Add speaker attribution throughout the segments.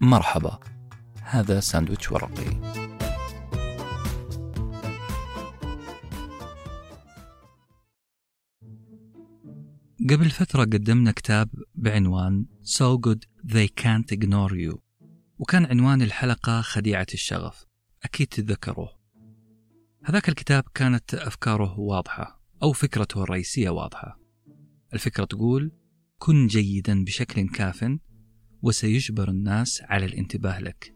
Speaker 1: مرحبا. هذا ساندويتش ورقي. قبل فترة قدمنا كتاب بعنوان So Good They Can't Ignore You. وكان عنوان الحلقة خديعة الشغف. أكيد تتذكروه. هذاك الكتاب كانت أفكاره واضحة أو فكرته الرئيسية واضحة. الفكرة تقول كن جيدا بشكل كاف وسيجبر الناس على الانتباه لك.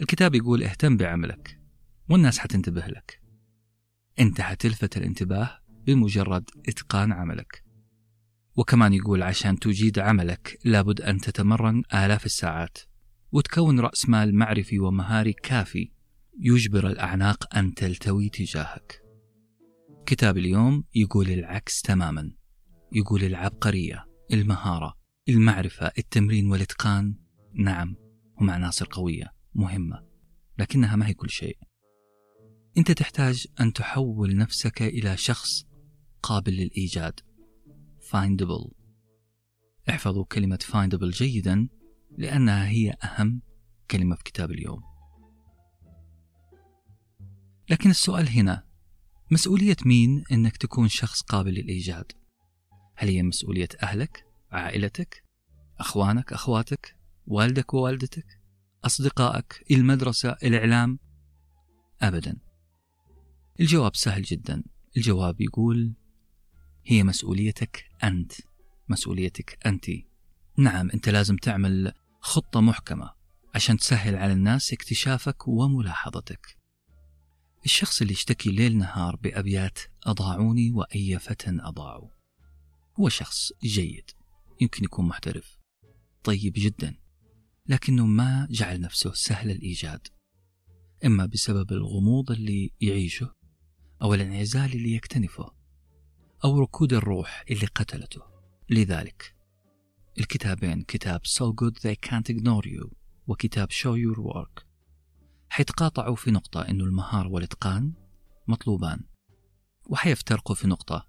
Speaker 1: الكتاب يقول اهتم بعملك والناس حتنتبه لك. انت حتلفت الانتباه بمجرد اتقان عملك. وكمان يقول عشان تجيد عملك لابد أن تتمرن آلاف الساعات وتكون رأس مال معرفي ومهاري كافي يجبر الأعناق أن تلتوي تجاهك. كتاب اليوم يقول العكس تماما يقول العبقرية المهارة المعرفة التمرين والإتقان نعم هم عناصر قوية مهمة لكنها ما هي كل شيء أنت تحتاج أن تحول نفسك إلى شخص قابل للإيجاد findable احفظوا كلمة findable جيدا لأنها هي أهم كلمة في كتاب اليوم لكن السؤال هنا مسؤولية مين أنك تكون شخص قابل للإيجاد؟ هل هي مسؤولية أهلك؟ عائلتك أخوانك أخواتك والدك ووالدتك أصدقائك المدرسة الإعلام؟ أبدا. الجواب سهل جدا. الجواب يقول هي مسؤوليتك أنت. مسؤوليتك أنت. نعم أنت لازم تعمل خطة محكمة عشان تسهل على الناس اكتشافك وملاحظتك. الشخص اللي يشتكي ليل نهار بأبيات أضاعوني وأي فتى أضاعوا. هو شخص جيد. يمكن يكون محترف. طيب جدا لكنه ما جعل نفسه سهل الإيجاد إما بسبب الغموض اللي يعيشه أو الانعزال اللي يكتنفه أو ركود الروح اللي قتلته. لذلك الكتابين كتاب So Good They Can't Ignore You وكتاب Show Your Work حيتقاطعوا في نقطة إنه المهارة والإتقان مطلوبان وحيفترقوا في نقطة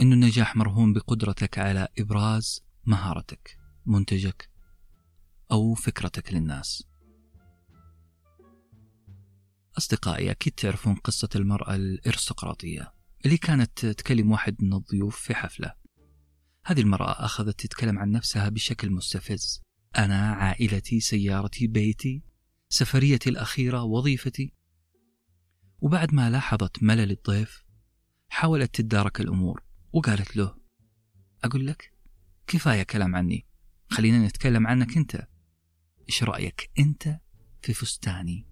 Speaker 1: إن النجاح مرهون بقدرتك على إبراز مهارتك. منتجك أو فكرتك للناس. أصدقائي أكيد تعرفون قصة المرأة الإرستقراطية اللي كانت تكلم واحد من الضيوف في حفلة. هذه المرأة أخذت تتكلم عن نفسها بشكل مستفز. أنا عائلتي سيارتي بيتي سفريتي الأخيرة وظيفتي. وبعد ما لاحظت ملل الضيف حاولت تدارك الأمور وقالت له أقول لك كفاية كلام عني. خلينا نتكلم عنك أنت. إيش رأيك أنت في فستاني؟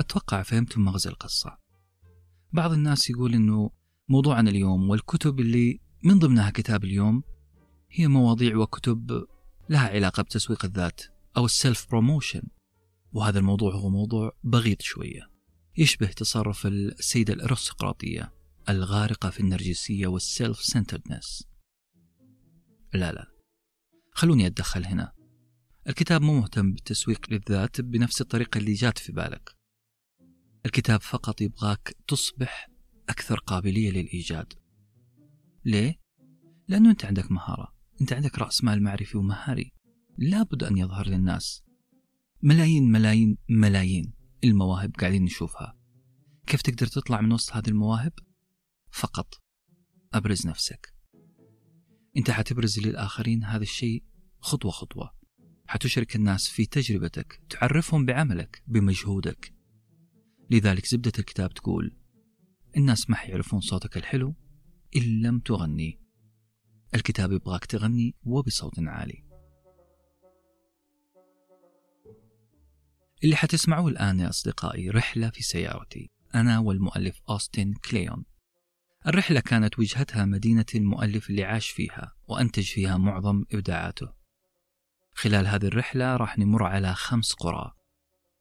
Speaker 1: أتوقع فهمتم مغزى القصة. بعض الناس يقول أنه موضوعنا اليوم والكتب اللي من ضمنها كتاب اليوم هي مواضيع وكتب لها علاقة بتسويق الذات أو ال self promotion وهذا الموضوع هو موضوع بغيض شوية. يشبه تصرف السيدة الأرستقراطية الغارقة في النرجسية وال self centeredness لا لا. خلوني أتدخل هنا. الكتاب مو مهتم بالتسويق للذات بنفس الطريقة اللي جات في بالك. الكتاب فقط يبغاك تصبح أكثر قابلية للإيجاد. ليه؟ لأنه أنت عندك مهارة. أنت عندك رأس مال معرفي ومهاري. لابد أن يظهر للناس. ملايين ملايين ملايين المواهب قاعدين نشوفها. كيف تقدر تطلع من وسط هذه المواهب؟ فقط أبرز نفسك. أنت حتبرز للآخرين هذا الشيء خطوة خطوة. حتشرك الناس في تجربتك تعرفهم بعملك بمجهودك. لذلك زبدة الكتاب تقول الناس ما حيعرفون صوتك الحلو إن لم تغني. الكتاب يبغاك تغني وبصوت عالي. اللي حتسمعوه الآن يا أصدقائي رحلة في سيارتي. أنا والمؤلف أوستن كليون. الرحلة كانت وجهتها مدينة المؤلف اللي عاش فيها وأنتج فيها معظم إبداعاته. خلال هذه الرحلة راح نمر على خمس قرى.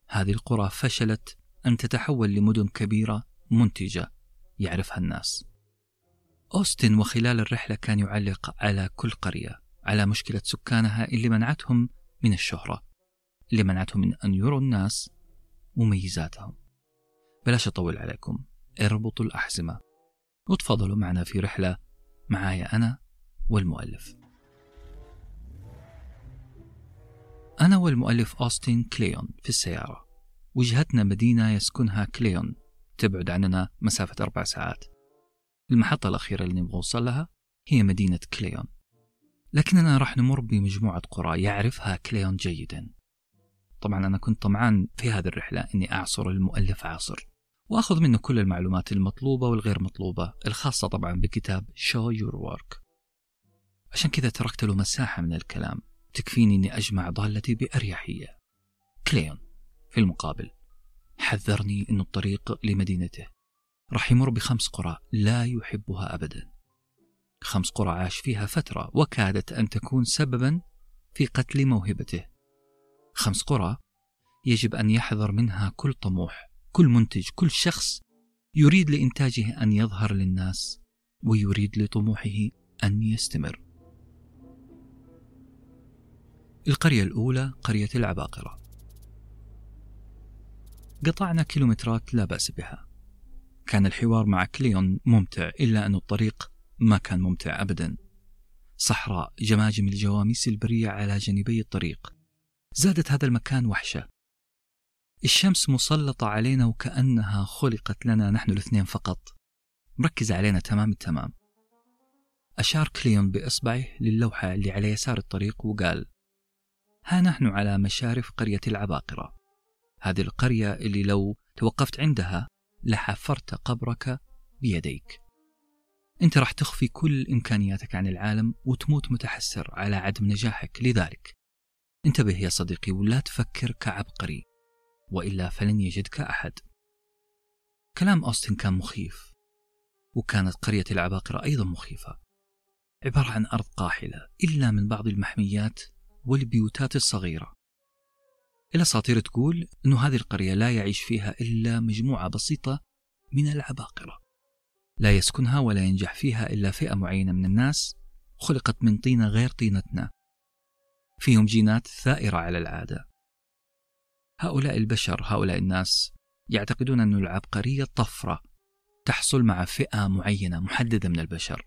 Speaker 1: هذه القرى فشلت أن تتحول لمدن كبيرة منتجة يعرفها الناس. أوستن وخلال الرحلة كان يعلق على كل قرية على مشكلة سكانها اللي منعتهم من الشهرة اللي منعتهم من أن يروا الناس مميزاتهم. بلاش أطول عليكم اربطوا الأحزمة. وتفضلوا معنا في رحلة معايا أنا والمؤلف. أنا والمؤلف أوستن كليون في السيارة. وجهتنا مدينة يسكنها كليون. تبعد عننا مسافة أربع ساعات. المحطة الأخيرة اللي نبغى نوصل لها هي مدينة كليون. لكننا راح نمر بمجموعة قرى يعرفها كليون جيدا. طبعا أنا كنت طمعان في هذه الرحلة أني أعصر المؤلف عاصر. وأخذ منه كل المعلومات المطلوبة والغير مطلوبة الخاصة طبعا بكتاب Show Your Work. عشان كذا تركت له مساحة من الكلام تكفيني أني أجمع ضالتي بأريحية. كليون في المقابل حذرني أن الطريق لمدينته. راح يمر بخمس قرى لا يحبها أبدا. خمس قرى عاش فيها فترة وكادت أن تكون سببا في قتل موهبته. خمس قرى يجب أن يحذر منها كل طموح. كل منتج كل شخص يريد لإنتاجه أن يظهر للناس ويريد لطموحه أن يستمر. القرية الأولى قرية العباقرة. قطعنا كيلومترات لا بأس بها. كان الحوار مع كليون ممتع إلا أن الطريق ما كان ممتع أبدا. صحراء جماجم الجواميس البرية على جانبي الطريق. زادت هذا المكان وحشة. الشمس مسلطة علينا وكأنها خلقت لنا نحن الاثنين فقط. مركزة علينا تمام التمام. أشار كليون بإصبعه للوحة اللي على يسار الطريق وقال ها نحن على مشارف قرية العباقرة. هذه القرية اللي لو توقفت عندها لحفرت قبرك بيديك. أنت راح تخفي كل إمكانياتك عن العالم وتموت متحسر على عدم نجاحك. لذلك انتبه يا صديقي ولا تفكر كعبقري. وإلا فلن يجدك أحد. كلام أوستن كان مخيف وكانت قرية العباقرة أيضا مخيفة. عبارة عن أرض قاحلة إلا من بعض المحميات والبيوتات الصغيرة. الاساطير تقول أن هذه القرية لا يعيش فيها إلا مجموعة بسيطة من العباقرة. لا يسكنها ولا ينجح فيها إلا فئة معينة من الناس خلقت من طينة غير طينتنا. فيهم جينات ثائرة على العادة. هؤلاء البشر هؤلاء الناس يعتقدون أن العبقرية طفرة تحصل مع فئة معينة محددة من البشر.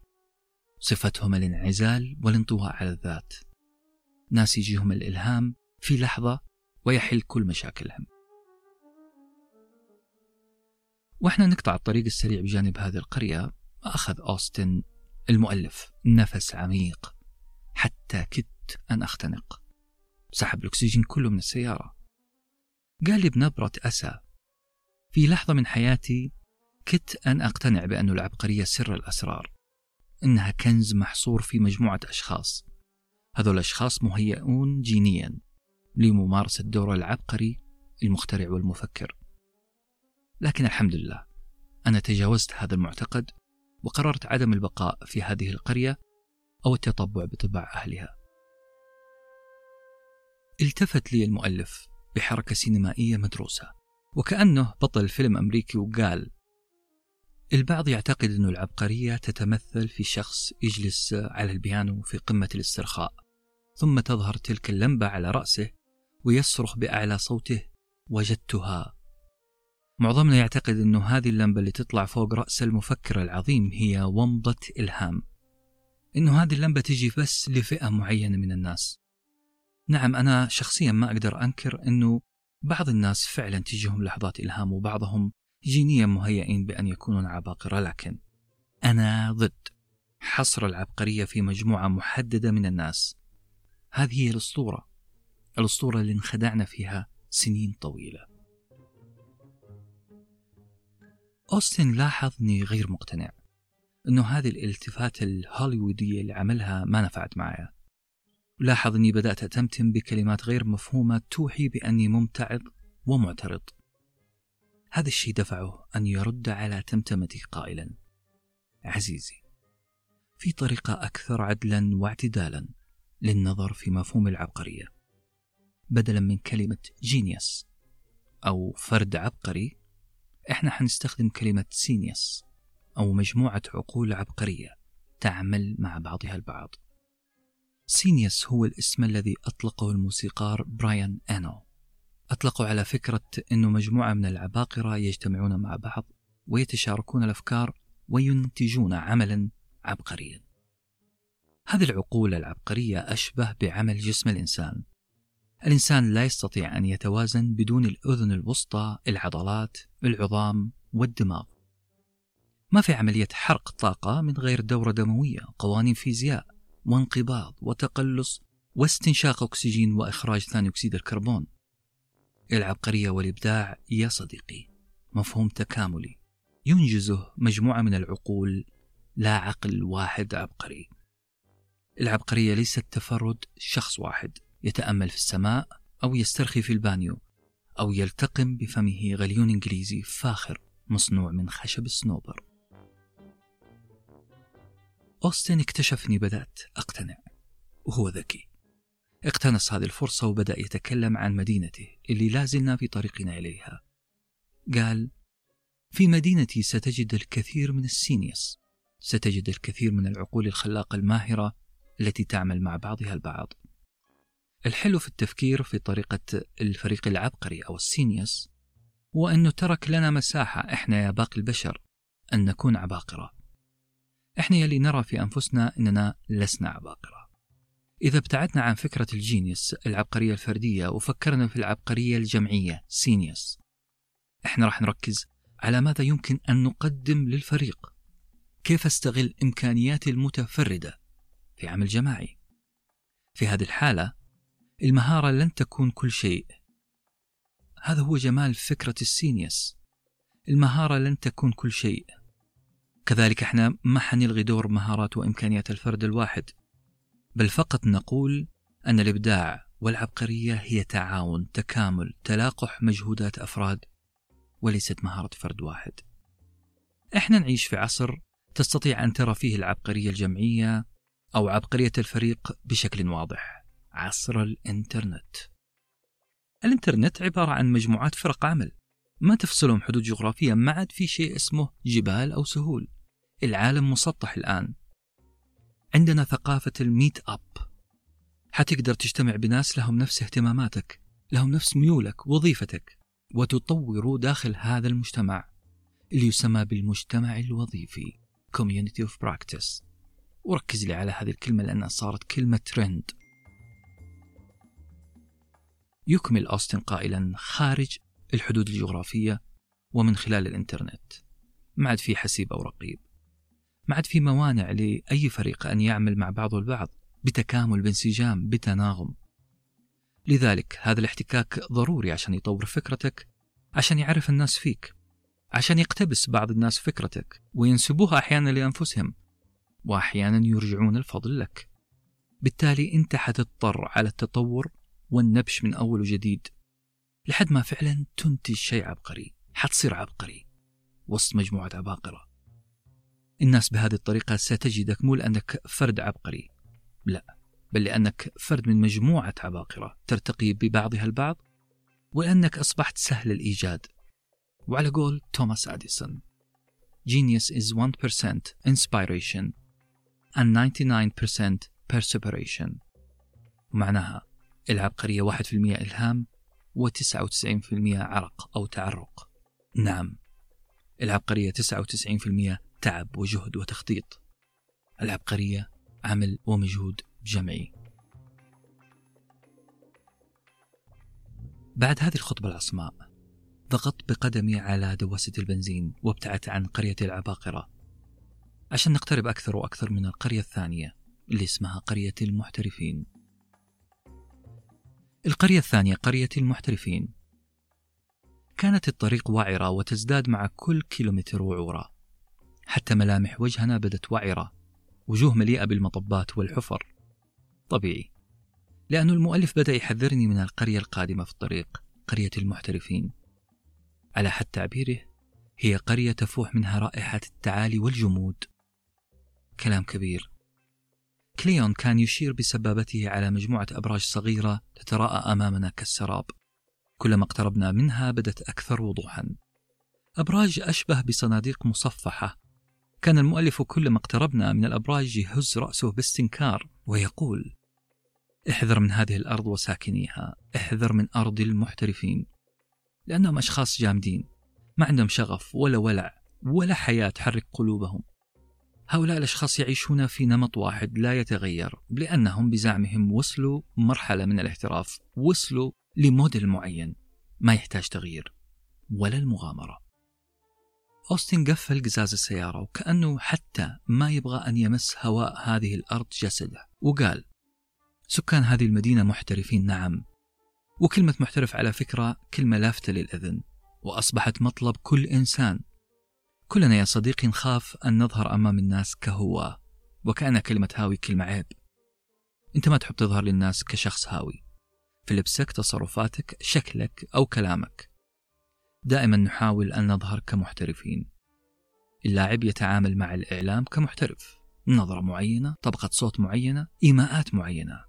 Speaker 1: صفتهم الانعزال والانطواء على الذات. ناس يجيهم الإلهام في لحظة ويحل كل مشاكلهم. وإحنا نقطع الطريق السريع بجانب هذه القرية أخذ أوستن المؤلف نفس عميق حتى كدت أن أختنق. سحب الأكسجين كله من السيارة. قال لي بنبرة أسى. في لحظة من حياتي كدت أن أقتنع بأن العبقرية سر الأسرار إنها كنز محصور في مجموعة أشخاص. هذول الأشخاص مهيئون جينيا لممارسة دور العبقري المخترع والمفكر. لكن الحمد لله أنا تجاوزت هذا المعتقد وقررت عدم البقاء في هذه القرية أو التطبع بطباع أهلها. التفت لي المؤلف بحركة سينمائية مدروسة. وكأنه بطل فيلم أمريكي وقال البعض يعتقد أن العبقرية تتمثل في شخص يجلس على البيانو في قمة الاسترخاء ثم تظهر تلك اللمبة على رأسه ويصرخ بأعلى صوته وجدتها. معظمنا يعتقد أنه هذه اللمبة اللي تطلع فوق رأس المفكر العظيم هي ومضة إلهام. أنه هذه اللمبة تجي بس لفئة معينة من الناس. نعم أنا شخصيا ما أقدر أنكر أنه بعض الناس فعلا تجيهم لحظات إلهام وبعضهم جينيا مهيئين بأن يكونون عباقرة لكن أنا ضد حصر العبقرية في مجموعة محددة من الناس. هذه هي الأسطورة الأسطورة اللي انخدعنا فيها سنين طويلة. أوستن لاحظ أني غير مقتنع أنه هذه الالتفات الهوليوودية اللي عملها ما نفعت معي لاحظ أني بدأت أتمتم بكلمات غير مفهومة توحي بأني ممتعض ومعترض. هذا الشيء دفعه أن يرد على تمتمتي قائلا. عزيزي في طريقة أكثر عدلا واعتدالا للنظر في مفهوم العبقرية. بدلا من كلمة جينيوس أو فرد عبقري إحنا حنستخدم كلمة سينيوس أو مجموعة عقول عبقرية تعمل مع بعضها البعض. سينيوس هو الاسم الذي أطلقه الموسيقار برايان آنو. أطلقوا على فكرة أنه مجموعة من العباقرة يجتمعون مع بعض ويتشاركون الأفكار وينتجون عملا عبقريا. هذه العقول العبقرية أشبه بعمل جسم الإنسان. الإنسان لا يستطيع أن يتوازن بدون الأذن الوسطى، العضلات، العظام والدماغ. ما في عملية حرق طاقة من غير دورة دموية، قوانين فيزياء، وانقباض وتقلص واستنشاق أكسجين وإخراج ثاني أكسيد الكربون. العبقرية والإبداع يا صديقي. مفهوم تكاملي. ينجزه مجموعة من العقول. لا عقل واحد عبقري. العبقرية ليست تفرد شخص واحد. يتأمل في السماء أو يسترخي في البانيو أو يلتقم بفمه غليون إنجليزي فاخر مصنوع من خشب الصنوبر أوستن اكتشفني بدأت أقتنع وهو ذكي. اقتنص هذه الفرصة وبدأ يتكلم عن مدينته اللي لازلنا في طريقنا إليها. قال في مدينتي ستجد الكثير من السينيوس ستجد الكثير من العقول الخلاقة الماهرة التي تعمل مع بعضها البعض. الحلو في التفكير في طريقة الفريق العبقري أو السينيوس هو أنه ترك لنا مساحة إحنا يا باقي البشر أن نكون عباقرة. إحنا يلي نرى في أنفسنا أننا لسنا عباقرة. إذا ابتعدنا عن فكرة الجينيوس العبقرية الفردية وفكرنا في العبقرية الجمعية سينيوس إحنا راح نركز على ماذا يمكن أن نقدم للفريق. كيف أستغل إمكانياتي المتفردة في عمل جماعي؟ في هذه الحالة المهارة لن تكون كل شيء. هذا هو جمال فكرة السينيوس. المهارة لن تكون كل شيء. كذلك إحنا ما حنلغي دور مهارات وإمكانيات الفرد الواحد بل فقط نقول أن الإبداع والعبقرية هي تعاون تكامل تلاقح مجهودات أفراد وليست مهارة فرد واحد. إحنا نعيش في عصر تستطيع أن ترى فيه العبقرية الجمعية أو عبقرية الفريق بشكل واضح. عصر الإنترنت. الإنترنت عبارة عن مجموعات فرق عمل ما تفصلهم حدود جغرافية ما عاد في شيء اسمه جبال أو سهول. العالم مسطح الآن. عندنا ثقافة الميت أب. حتقدر تجتمع بناس لهم نفس اهتماماتك لهم نفس ميولك وظيفتك وتطوروا داخل هذا المجتمع اللي يسمى بالمجتمع الوظيفي Community of Practice. وركز لي على هذه الكلمة لأنها صارت كلمة ترند يكمل أوستن قائلا خارج الحدود الجغرافية ومن خلال الإنترنت. ما عاد في حسيب أو رقيب. ما عاد في موانع لأي فريق أن يعمل مع بعضه البعض بتكامل بانسجام بتناغم. لذلك هذا الاحتكاك ضروري عشان يطور فكرتك عشان يعرف الناس فيك عشان يقتبس بعض الناس فكرتك وينسبوها أحيانا لأنفسهم وأحيانا يرجعون الفضل لك. بالتالي أنت حتضطر على التطور والنبش من أول وجديد لحد ما فعلا تنتج شيء عبقري حتصير عبقري. وسط مجموعة عباقرة. الناس بهذه الطريقة ستجدك مو لأنك فرد عبقري. لا بل لأنك فرد من مجموعة عباقرة ترتقي ببعضها البعض ولأنك أصبحت سهل الإيجاد. وعلى قول توماس أديسون Genius is 1% inspiration and 99% perseveration معناها العبقرية 1% إلهام و99% عرق أو تعرق. نعم العبقرية 99% تعب وجهد وتخطيط. العبقرية عمل ومجهود جمعي. بعد هذه الخطبة العصماء ضغطت بقدمي على دواسة البنزين وابتعدت عن قرية العباقرة. عشان نقترب أكثر وأكثر من القرية الثانية اللي اسمها قرية المحترفين. القرية الثانية قرية المحترفين. كانت الطريق وعرة وتزداد مع كل كيلومتر وعورة. حتى ملامح وجهنا بدت وعرة وجوه مليئة بالمطبات والحفر. طبيعي لأن المؤلف بدأ يحذرني من القرية القادمة في الطريق قرية المحترفين. على حد تعبيره هي قرية تفوح منها رائحة التعالي والجمود. كلام كبير. كليون كان يشير بسبابته على مجموعة أبراج صغيرة تتراءى أمامنا كالسراب. كلما اقتربنا منها بدت أكثر وضوحا. أبراج أشبه بصناديق مصفحة كان المؤلف كلما اقتربنا من الأبراج يهز رأسه باستنكار ويقول احذر من هذه الأرض وساكنيها احذر من أرض المحترفين لأنهم أشخاص جامدين ما عندهم شغف ولا ولع ولا حياة تحرك قلوبهم. هؤلاء الأشخاص يعيشون في نمط واحد لا يتغير لأنهم بزعمهم وصلوا مرحلة من الاحتراف وصلوا لموديل معين ما يحتاج تغيير ولا المغامرة. أوستن قفل قزاز السيارة وكأنه حتى ما يبغى أن يمس هواء هذه الأرض جسده وقال سكان هذه المدينة محترفين نعم. وكلمة محترف على فكرة كلمة لافتة للأذن وأصبحت مطلب كل إنسان. كلنا يا صديقي نخاف أن نظهر أمام الناس كهو وكأن كلمة هاوي كلمة عيب. أنت ما تحب تظهر للناس كشخص هاوي. في لبسك تصرفاتك شكلك أو كلامك. دائما نحاول أن نظهر كمحترفين. اللاعب يتعامل مع الإعلام كمحترف. نظرة معينة طبقة صوت معينة إيماءات معينة.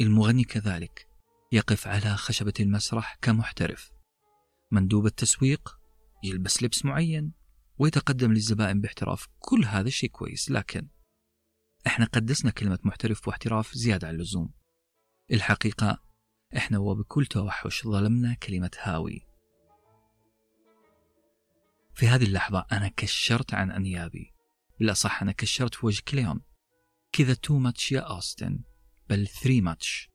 Speaker 1: المغني كذلك يقف على خشبة المسرح كمحترف. مندوب التسويق يلبس لبس معين ويتقدم للزبائن باحتراف. كل هذا شيء كويس لكن إحنا قدسنا كلمة محترف واحتراف زيادة عن اللزوم. الحقيقة إحنا وبكل توحش ظلمنا كلمة هاوي. في هذه اللحظة أنا كشرت عن أنيابي. بالأصح أنا كشرت في وجه كليون كذا too much يا أوستن بل three much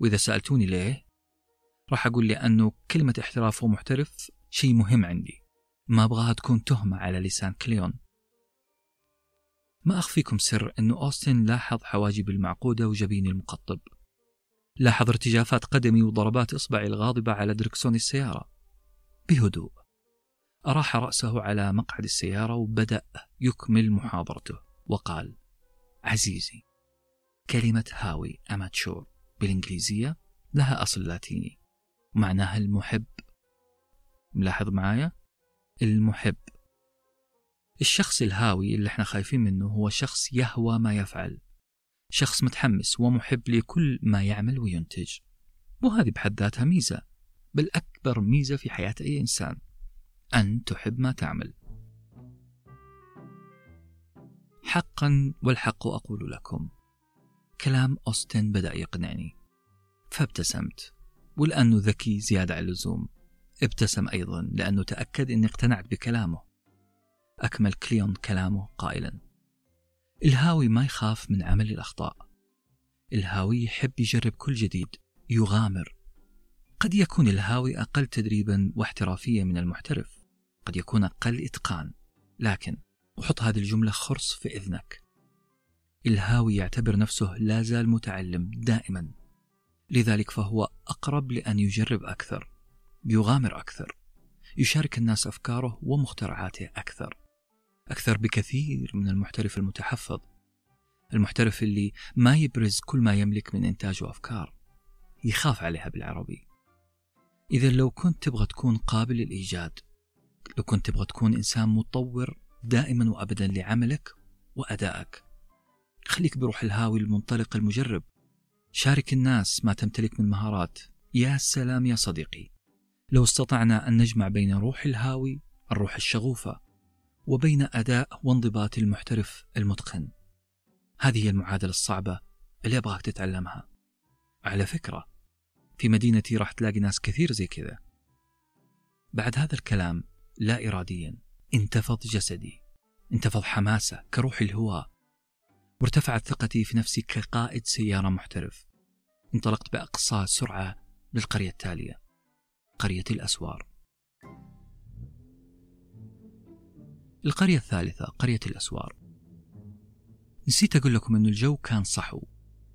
Speaker 1: وإذا سألتوني ليه راح أقول لأنه كلمة احتراف ومحترف شيء مهم عندي. ما أبغاها تكون تهمة على لسان كليون ما أخفيكم سر أنه أوستن لاحظ حواجبي المعقودة وجبيني المقطب. لاحظ ارتجافات قدمي وضربات إصبعي الغاضبة على دركسون السيارة. بهدوء. أراح رأسه على مقعد السيارة وبدأ يكمل محاضرته وقال عزيزي كلمة هاوي أماتشور بالإنجليزية لها أصل لاتيني. معناها المحب. ملاحظ معايا؟ المحب. الشخص الهاوي اللي إحنا خايفين منه هو شخص يهوى ما يفعل. شخص متحمس ومحب لكل ما يعمل وينتج. وهذه بحد ذاتها ميزة بل أكبر ميزة في حياة أي إنسان. أن تحب ما تعمل. حقا والحق أقول لكم كلام أوستن بدأ يقنعني. فابتسمت ولأنه ذكي زيادة عن اللزوم. ابتسم أيضا لأنه تأكد أني اقتنعت بكلامه. أكمل كليون كلامه قائلا. الهاوي ما يخاف من عمل الأخطاء. الهاوي يحب يجرب كل جديد يغامر. قد يكون الهاوي أقل تدريبا واحترافية من المحترف. قد يكون أقل إتقان. لكن وحط هذه الجملة خرص في إذنك. الهاوي يعتبر نفسه لا زال متعلم دائما. لذلك فهو أقرب لأن يجرب أكثر يغامر أكثر يشارك الناس أفكاره ومخترعاته أكثر. أكثر بكثير من المحترف المتحفظ المحترف اللي ما يبرز كل ما يملك من إنتاج وأفكار يخاف عليها بالعربي. إذا لو كنت تبغى تكون قابل للإيجاد لو كنت تبغى تكون إنسان مطور دائما وأبدا لعملك وأدائك. خليك بروح الهاوي المنطلق المجرب. شارك الناس ما تمتلك من مهارات. يا سلام يا صديقي. لو استطعنا أن نجمع بين روح الهاوي الروح الشغوفة وبين أداء وانضباط المحترف المتقن. هذه هي المعادلة الصعبة اللي أبغاك تتعلمها. على فكرة في مدينتي راح تلاقي ناس كثير زي كذا. بعد هذا الكلام لا إراديا. انتفض جسدي. انتفض حماسة كروح الهواء. وارتفعت ثقتي في نفسي كقائد سيارة محترف. انطلقت بأقصى سرعة للقرية التالية. قرية الأسوار. القرية الثالثة قرية الأسوار. نسيت أقول لكم أن الجو كان صحو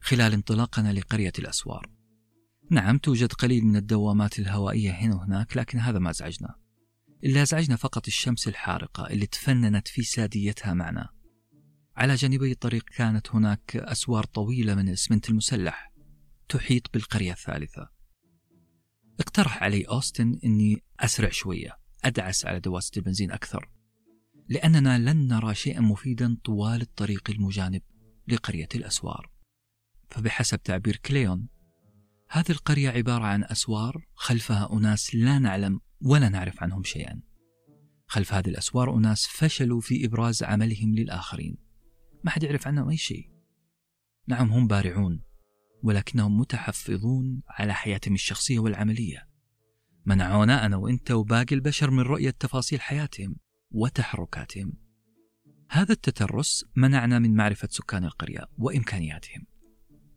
Speaker 1: خلال انطلاقنا لقرية الأسوار. نعم توجد قليل من الدوامات الهوائية هنا وهناك لكن هذا ما أزعجنا اللي أزعجنا فقط الشمس الحارقة اللي تفننت في ساديتها معنا. على جانبي الطريق كانت هناك أسوار طويلة من الإسمنت المسلح تحيط بالقرية الثالثة. اقترح علي أوستن أني أسرع شوية أدعس على دواسة البنزين أكثر لأننا لن نرى شيئا مفيدا طوال الطريق المجانب لقرية الأسوار. فبحسب تعبير كليون هذه القرية عبارة عن أسوار خلفها أناس لا نعلم ولا نعرف عنهم شيئا. خلف هذه الأسوار أناس فشلوا في إبراز عملهم للآخرين. ما حد يعرف عنهم أي شيء. نعم هم بارعون ولكنهم متحفظون على حياتهم الشخصية والعملية. منعونا أنا وإنت وباقي البشر من رؤية تفاصيل حياتهم وتحركاتهم. هذا التترس منعنا من معرفة سكان القرية وإمكانياتهم.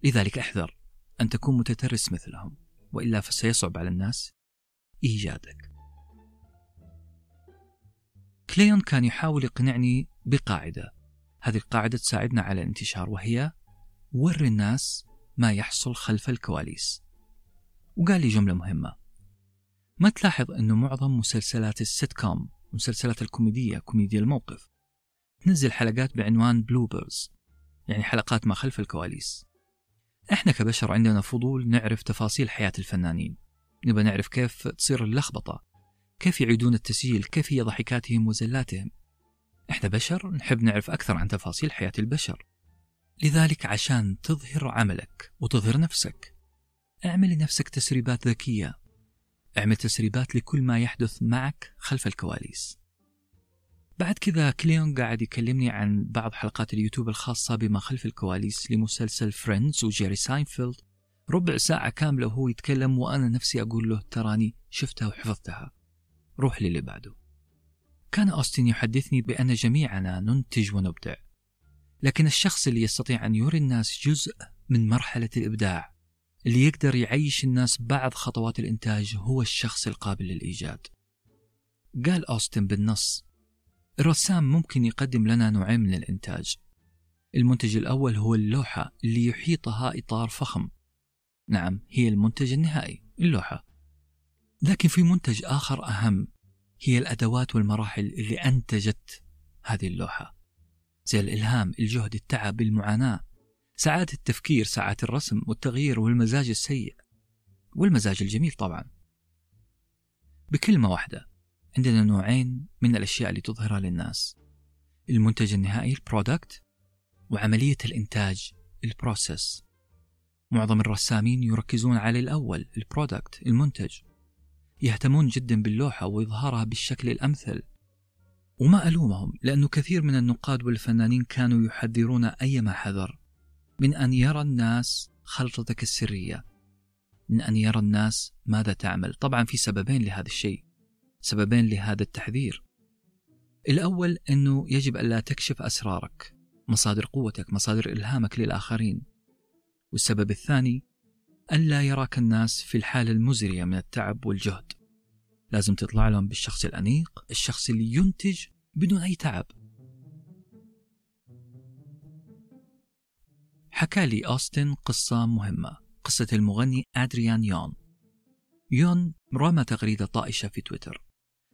Speaker 1: لذلك احذر أن تكون متترس مثلهم وإلا فسيصعب على الناس إيجادك. كليون كان يحاول يقنعني بقاعدة. هذه القاعدة تساعدنا على الانتشار وهي ور الناس ما يحصل خلف الكواليس. وقال لي جملة مهمة. ما تلاحظ أنه معظم مسلسلات السيت كوم مسلسلات الكوميدية كوميديا الموقف تنزل حلقات بعنوان بلوبرز يعني حلقات ما خلف الكواليس. إحنا كبشر عندنا فضول نعرف تفاصيل حياة الفنانين. نبى نعرف كيف تصير اللخبطة. كيف يعيدون التسجيل؟ كيف هي ضحكاتهم وزلاتهم؟ إحنا بشر نحب نعرف أكثر عن تفاصيل حياة البشر. لذلك عشان تظهر عملك وتظهر نفسك اعمل لنفسك تسريبات ذكية. اعمل تسريبات لكل ما يحدث معك خلف الكواليس. بعد كذا كليون قاعد يكلمني عن بعض حلقات اليوتيوب الخاصة بما خلف الكواليس لمسلسل فريندز وجيري ساينفيلد. ربع ساعة كاملة وهو يتكلم وأنا نفسي أقول له تراني شفتها وحفظتها. روح للي بعده. كان أوستن يحدثني بأن جميعنا ننتج ونبدع لكن الشخص اللي يستطيع أن يري الناس جزء من مرحلة الإبداع اللي يقدر يعيش الناس بعض خطوات الإنتاج هو الشخص القابل للإيجاد. قال أوستن بالنص الرسام ممكن يقدم لنا نوعين من الإنتاج. المنتج الأول هو اللوحة اللي يحيطها إطار فخم. نعم هي المنتج النهائي اللوحة. لكن في منتج آخر أهم هي الأدوات والمراحل اللي أنتجت هذه اللوحة. زي الإلهام الجهد التعب المعاناة. ساعات التفكير ساعات الرسم والتغيير والمزاج السيء. والمزاج الجميل طبعا. بكلمة واحدة عندنا نوعين من الأشياء اللي تظهرها للناس. المنتج النهائي ال product وعملية الإنتاج ال process. معظم الرسامين يركزون على الأول ال product المنتج. يهتمون جدا باللوحة وإظهارها بالشكل الأمثل. وما ألومهم لأنه كثير من النقاد والفنانين كانوا يحذرون أيما حذر. من أن يرى الناس خلطتك السرية. من أن يرى الناس ماذا تعمل. طبعا في سببين لهذا الشيء. سببين لهذا التحذير. الأول أنه يجب ألا تكشف أسرارك. مصادر قوتك مصادر إلهامك للآخرين. والسبب الثاني ألا يراك الناس في الحالة المزرية من التعب والجهد. لازم تطلع لهم بالشخص الأنيق الشخص اللي ينتج بدون أي تعب. حكى لي أوستن قصة مهمة قصة المغني أدريان يون. يون رمى تغريدة طائشة في تويتر.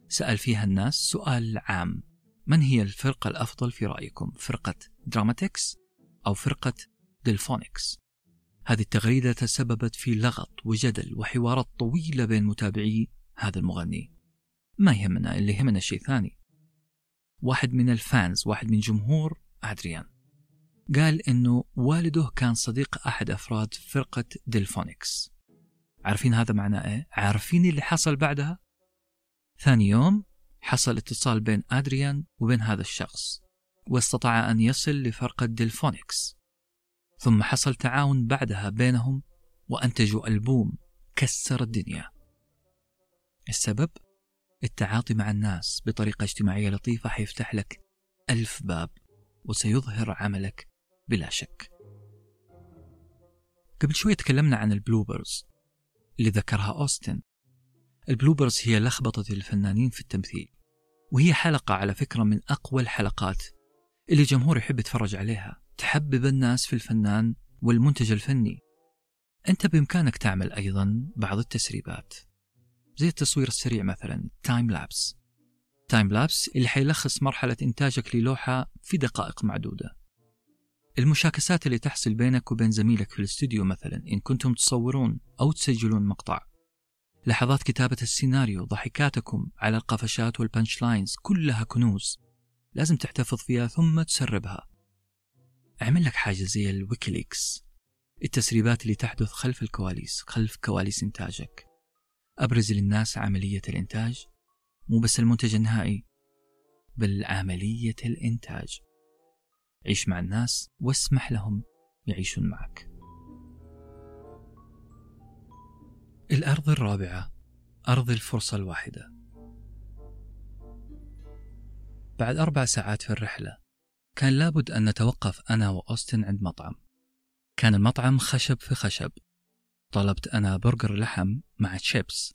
Speaker 1: سأل فيها الناس سؤال عام من هي الفرقة الأفضل في رأيكم فرقة دراماتيكس أو فرقة ديلفونيكس هذه التغريدة تسببت في لغط وجدل وحوارات طويلة بين متابعي هذا المغني. ما يهمنا اللي يهمنا شيء ثاني واحد من ال fans واحد من جمهور أدريان. قال إنه والده كان صديق أحد أفراد فرقة ديلفونيكس. عارفين هذا معناه إيه؟ عارفين اللي حصل بعدها؟ ثاني يوم حصل اتصال بين أدريان وبين هذا الشخص واستطاع أن يصل لفرقة ديلفونيكس. ثم حصل تعاون بعدها بينهم وأنتجوا ألبوم كسر الدنيا. السبب؟ التعاطي مع الناس بطريقة اجتماعية لطيفة حيفتح لك ألف باب وسيظهر عملك بلا شك. قبل شوي تكلمنا عن البلوبرز اللي ذكرها أوستن. البلوبرز هي لخبطة الفنانين في التمثيل وهي حلقة على فكرة من أقوى الحلقات اللي الجمهور يحب يتفرج عليها. تحبب الناس في الفنان والمنتج الفني. أنت بإمكانك تعمل أيضا بعض التسريبات زي التصوير السريع مثلا time lapse time lapse اللي حيلخص مرحلة إنتاجك للوحة في دقائق معدودة. المشاكسات اللي تحصل بينك وبين زميلك في الاستوديو مثلا إن كنتم تصورون أو تسجلون مقطع. لحظات كتابة السيناريو ضحكاتكم على القفشات وال punch lines كلها كنوز. لازم تحتفظ فيها ثم تسربها. أعمل لك حاجة زي الويكيليكس التسريبات اللي تحدث خلف الكواليس خلف كواليس إنتاجك. أبرز للناس عملية الإنتاج مو بس المنتج النهائي بل عملية الإنتاج. عيش مع الناس واسمح لهم يعيشون معك. الأرض الرابعة أرض الفرصة الواحدة. بعد أربع ساعات في الرحلة كان لابد أن نتوقف أنا وأوستن عند مطعم. كان المطعم خشب في خشب. طلبت أنا برجر لحم مع تشيبس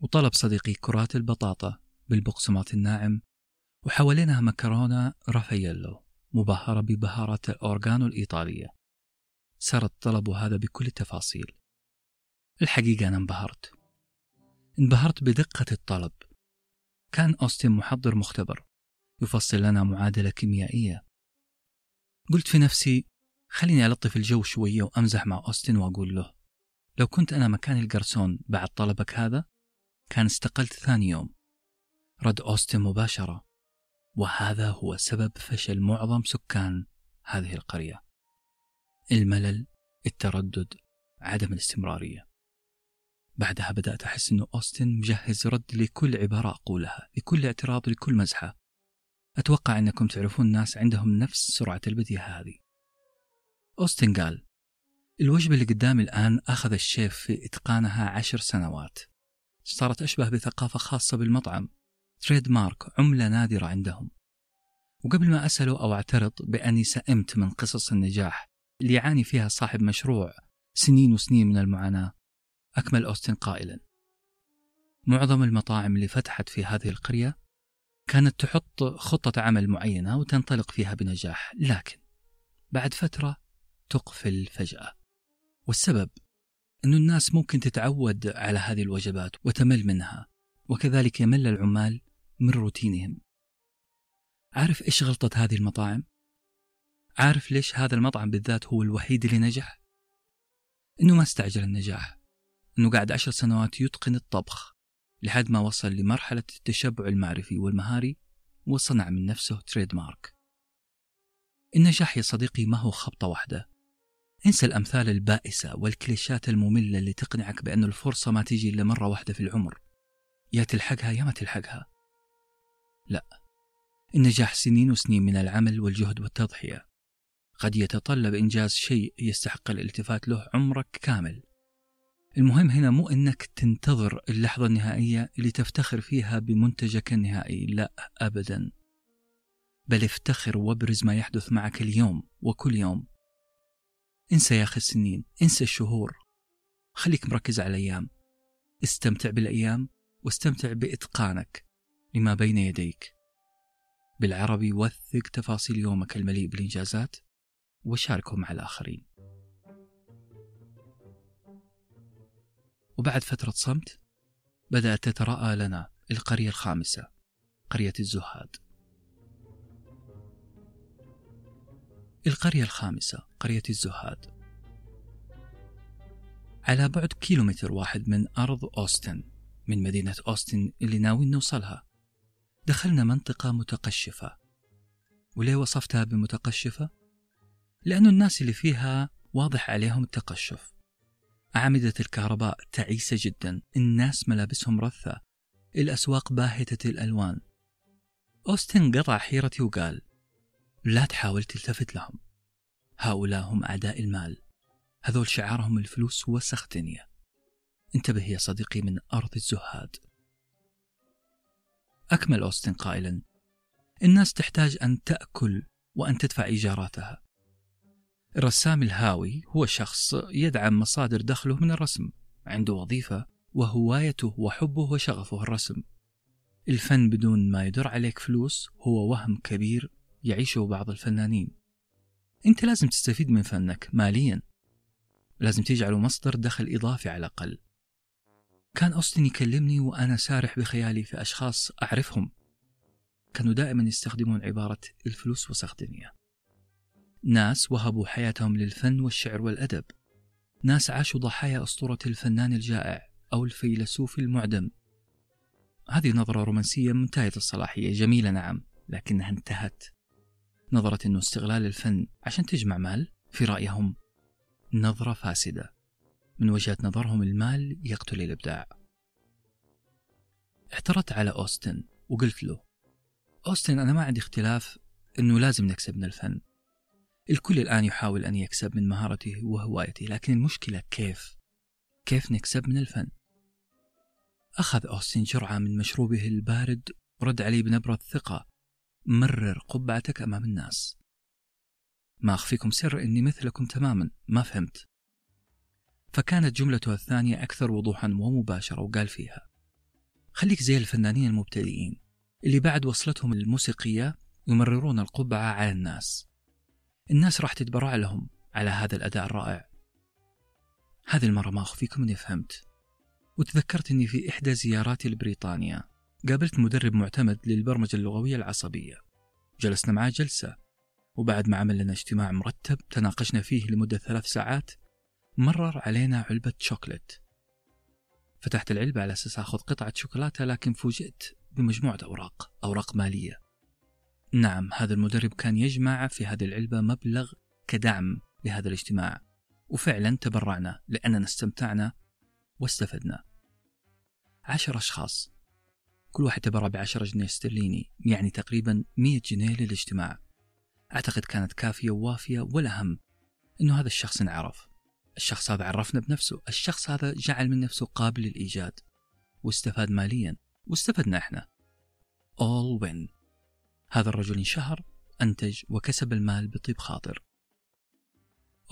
Speaker 1: وطلب صديقي كرات البطاطا بالبقسماط الناعم. وحوالينها مكرونة رافاييلو مبهرة ببهارات الأورغانو الإيطالية. سرد طلبه هذا بكل التفاصيل. الحقيقة أنا انبهرت. انبهرت بدقة الطلب. كان أوستن محضر مختبر. يفصل لنا معادلة كيميائية. قلت في نفسي خليني ألطف الجو شوية وأمزح مع أوستن وأقول له لو كنت أنا مكان الجرسون بعد طلبك هذا كان استقلت ثاني يوم. رد أوستن مباشرة. وهذا هو سبب فشل معظم سكان هذه القرية. الملل التردد عدم الاستمرارية. بعدها بدأت أحس أنه أوستن مجهز رد لكل عبارة أقولها لكل اعتراض لكل مزحة. أتوقع أنكم تعرفون ناس عندهم نفس سرعة البديهة هذه. أوستن قال الوجبة اللي قدامي الآن أخذ الشيف في إتقانها عشر سنوات. صارت أشبه بثقافة خاصة بالمطعم. تريد مارك عملة نادرة عندهم. وقبل ما أسأله أو أعترض بأني سئمت من قصص النجاح اللي يعاني فيها صاحب مشروع سنين وسنين من المعاناة أكمل أوستن قائلا. معظم المطاعم اللي فتحت في هذه القرية كانت تحط خطة عمل معينة وتنطلق فيها بنجاح لكن بعد فترة تقفل فجأة والسبب أن الناس ممكن تتعود على هذه الوجبات وتمل منها وكذلك يمل العمال من روتينهم عارف إيش غلطة هذه المطاعم؟ عارف ليش هذا المطعم بالذات هو الوحيد اللي نجح؟ إنه ما استعجل النجاح إنه قاعد عشر سنوات يتقن الطبخ لحد ما وصل لمرحلة التشبع المعرفي والمهاري وصنع من نفسه تريد مارك النجاح يا صديقي ما هو خبطة واحدة انسى الأمثال البائسة والكليشات المملة اللي تقنعك بأن الفرصة ما تيجي إلا مرة واحدة في العمر. يا تلحقها يا ما تلحقها. لا النجاح سنين وسنين من العمل والجهد والتضحية. قد يتطلب إنجاز شيء يستحق الالتفات له عمرك كامل. المهم هنا مو إنك تنتظر اللحظة النهائية اللي تفتخر فيها بمنتجك النهائي، لا ابدا. بل افتخر وابرز ما يحدث معك اليوم وكل يوم. انسى يا أخي السنين، انسى الشهور. خليك مركز على الأيام. استمتع بالأيام واستمتع بإتقانك لما بين يديك. بالعربي وثق تفاصيل يومك المليء بالإنجازات وشاركه مع الآخرين. وبعد فترة صمت بدأت تتراءى لنا القرية الخامسة قرية الزهاد. القرية الخامسة قرية الزهاد. على بعد كيلومتر واحد من أرض أوستن من مدينة أوستن اللي ناويين نوصلها. دخلنا منطقة متقشفة. وليه وصفتها بمتقشفة؟ لأن الناس اللي فيها واضح عليهم التقشف. أعمدة الكهرباء تعيسة جدا. الناس ملابسهم رثة. الأسواق باهتة الألوان. أوستن قطع حيرتي وقال لا تحاول تلتفت لهم. هؤلاء هم أعداء المال. هذول شعارهم الفلوس وسخ دنيا انتبه يا صديقي من أرض الزهاد. أكمل أوستن قائلا الناس تحتاج أن تأكل وأن تدفع إيجاراتها. الرسام الهاوي هو شخص يدعم مصادر دخله من الرسم عنده وظيفة وهوايته وحبه وشغفه الرسم. الفن بدون ما يدر عليك فلوس هو وهم كبير يعيشه بعض الفنانين. انت لازم تستفيد من فنك ماليا. لازم تجعله مصدر دخل إضافي على الأقل. كان أوستن يكلمني وأنا سارح بخيالي في أشخاص أعرفهم. كانوا دائما يستخدمون عبارة الفلوس وسخ دنيا ناس وهبوا حياتهم للفن والشعر والأدب. ناس عاشوا ضحايا أسطورة الفنان الجائع أو الفيلسوف المعدم. هذه نظرة رومانسية منتهية الصلاحية. جميلة نعم لكنها انتهت. نظرة أنه استغلال الفن عشان تجمع مال في رأيهم نظرة فاسدة. من وجهة نظرهم المال يقتل الإبداع. اعترضت على أوستن وقلت له أوستن أنا ما عندي اختلاف أنه لازم نكسب من الفن. الكل الآن يحاول أن يكسب من مهارته وهوايته لكن المشكلة كيف؟ كيف نكسب من الفن؟ أخذ أوستن جرعة من مشروبه البارد ورد علي بنبرة ثقة مرر قبعتك أمام الناس ما أخفيكم سر إني مثلكم تماما ما فهمت فكانت جملته الثانية أكثر وضوحا ومباشرة وقال فيها خليك زي الفنانين المبتدئين اللي بعد وصلتهم الموسيقية يمررون القبعة على الناس الناس راح تتبرع لهم على هذا الأداء الرائع. هذه المرة ما أخفيكم أني فهمت. وتذكرت أني في إحدى زياراتي لبريطانيا قابلت مدرب معتمد للبرمجة اللغوية العصبية. جلسنا معاه جلسة وبعد ما عمل لنا اجتماع مرتب تناقشنا فيه لمدة ثلاث ساعات مرر علينا علبة شوكولات فتحت العلبة على أساس أخذ قطعة شوكولاتة لكن فوجئت بمجموعة أوراق أوراق مالية. نعم هذا المدرب كان يجمع في هذه العلبة مبلغ كدعم لهذا الاجتماع. وفعلا تبرعنا لأننا استمتعنا واستفدنا. عشر أشخاص. كل واحد تبرع بعشرة جنيه استرليني يعني تقريبا مية جنيه للاجتماع. أعتقد كانت كافية ووافية والأهم أنه هذا الشخص انعرف. الشخص هذا عرفنا بنفسه. الشخص هذا جعل من نفسه قابل للإيجاد. واستفاد ماليا. واستفدنا إحنا. All win. هذا الرجل انشهر أنتج وكسب المال بطيب خاطر.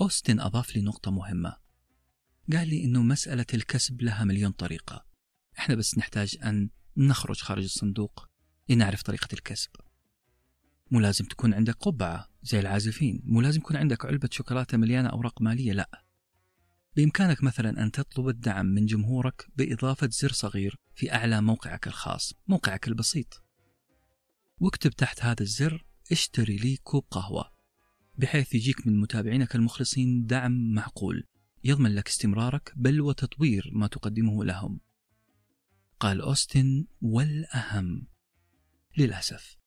Speaker 1: أوستن أضاف لي نقطة مهمة. قال لي إنه مسألة الكسب لها مليون طريقة. إحنا بس نحتاج أن نخرج خارج الصندوق لنعرف طريقة الكسب. مو لازم تكون عندك قبعة زي العازفين. مو لازم يكون عندك علبة شوكولاتة مليانة أوراق مالية لا. بإمكانك مثلا أن تطلب الدعم من جمهورك بإضافة زر صغير في أعلى موقعك الخاص موقعك البسيط. واكتب تحت هذا الزر اشتري لي كوب قهوة بحيث يجيك من متابعينك المخلصين دعم معقول يضمن لك استمرارك بل وتطوير ما تقدمه لهم. قال أوستن والأهم. للأسف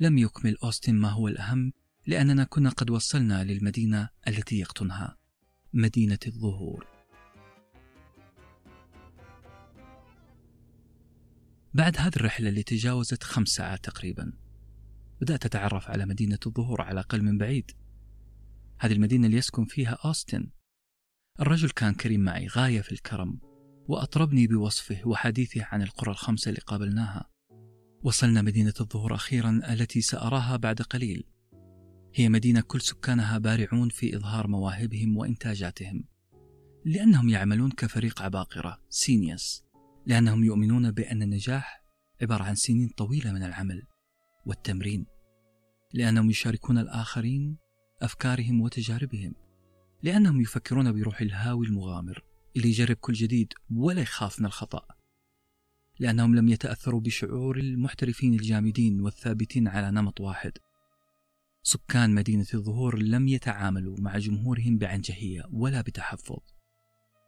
Speaker 1: لم يكمل أوستن ما هو الأهم لأننا كنا قد وصلنا للمدينة التي يقطنها مدينة الظهور. بعد هذه الرحلة اللي تجاوزت خمس ساعات تقريبا بدأت أتعرف على مدينة الظهور على الأقل من بعيد. هذه المدينة اللي يسكن فيها أوستن. الرجل كان كريم معي غاية في الكرم وأطربني بوصفه وحديثه عن القرى الخمسة اللي قابلناها. وصلنا مدينة الظهور أخيرا التي سأراها بعد قليل. هي مدينة كل سكانها بارعون في إظهار مواهبهم وإنتاجاتهم لأنهم يعملون كفريق عباقرة سينيوس لأنهم يؤمنون بأن النجاح عبارة عن سنين طويلة من العمل والتمرين لأنهم يشاركون الآخرين أفكارهم وتجاربهم لأنهم يفكرون بروح الهاوي المغامر اللي يجرب كل جديد ولا يخاف من الخطأ لأنهم لم يتأثروا بشعور المحترفين الجامدين والثابتين على نمط واحد. سكان مدينة الظهور لم يتعاملوا مع جمهورهم بعنجهية ولا بتحفظ.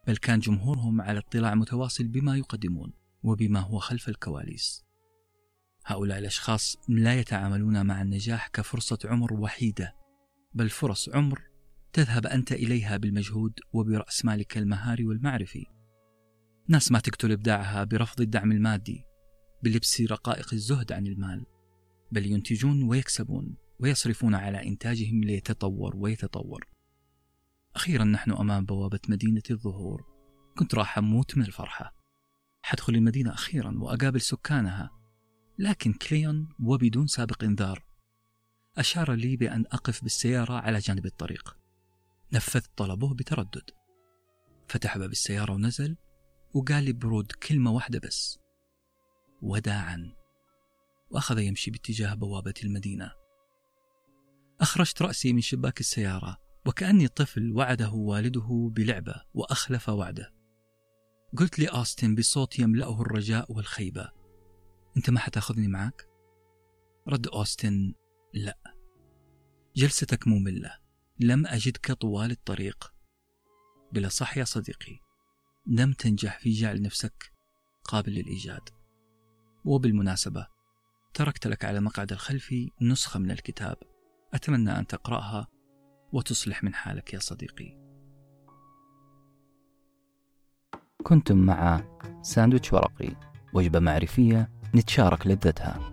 Speaker 1: بل كان جمهورهم على اطلاع متواصل بما يقدمون وبما هو خلف الكواليس. هؤلاء الأشخاص لا يتعاملون مع النجاح كفرصة عمر وحيدة بل فرص عمر تذهب أنت إليها بالمجهود وبرأس مالك المهاري والمعرفي. ناس ما تقتل إبداعها برفض الدعم المادي بلبس رقائق الزهد عن المال بل ينتجون ويكسبون ويصرفون على إنتاجهم ليتطور ويتطور. أخيرا نحن أمام بوابة مدينة الظهور. كنت راح أموت من الفرحة. حدخل المدينة أخيرا وأقابل سكانها. لكن كليون وبدون سابق إنذار. أشار لي بأن أقف بالسيارة على جانب الطريق. نفذت طلبه بتردد. فتح باب السيارة ونزل وقال لي ببرود كلمة واحدة بس. وداعا. وأخذ يمشي باتجاه بوابة المدينة. أخرجت رأسي من شباك السيارة. وكأني طفل وعده والده بلعبة وأخلف وعده. قلت لأوستن بصوت يملأه الرجاء والخيبة أنت ما حتأخذني معك؟ رد أوستن لا جلستك مملة لم أجدك طوال الطريق. بلا صح يا صديقي لم تنجح في جعل نفسك قابل للإيجاد. وبالمناسبة تركت لك على المقعد الخلفي نسخة من الكتاب أتمنى أن تقرأها وتصلح من حالك يا صديقي.
Speaker 2: كنتم مع ساندويتش ورقي وجبة معرفية نتشارك لذتها.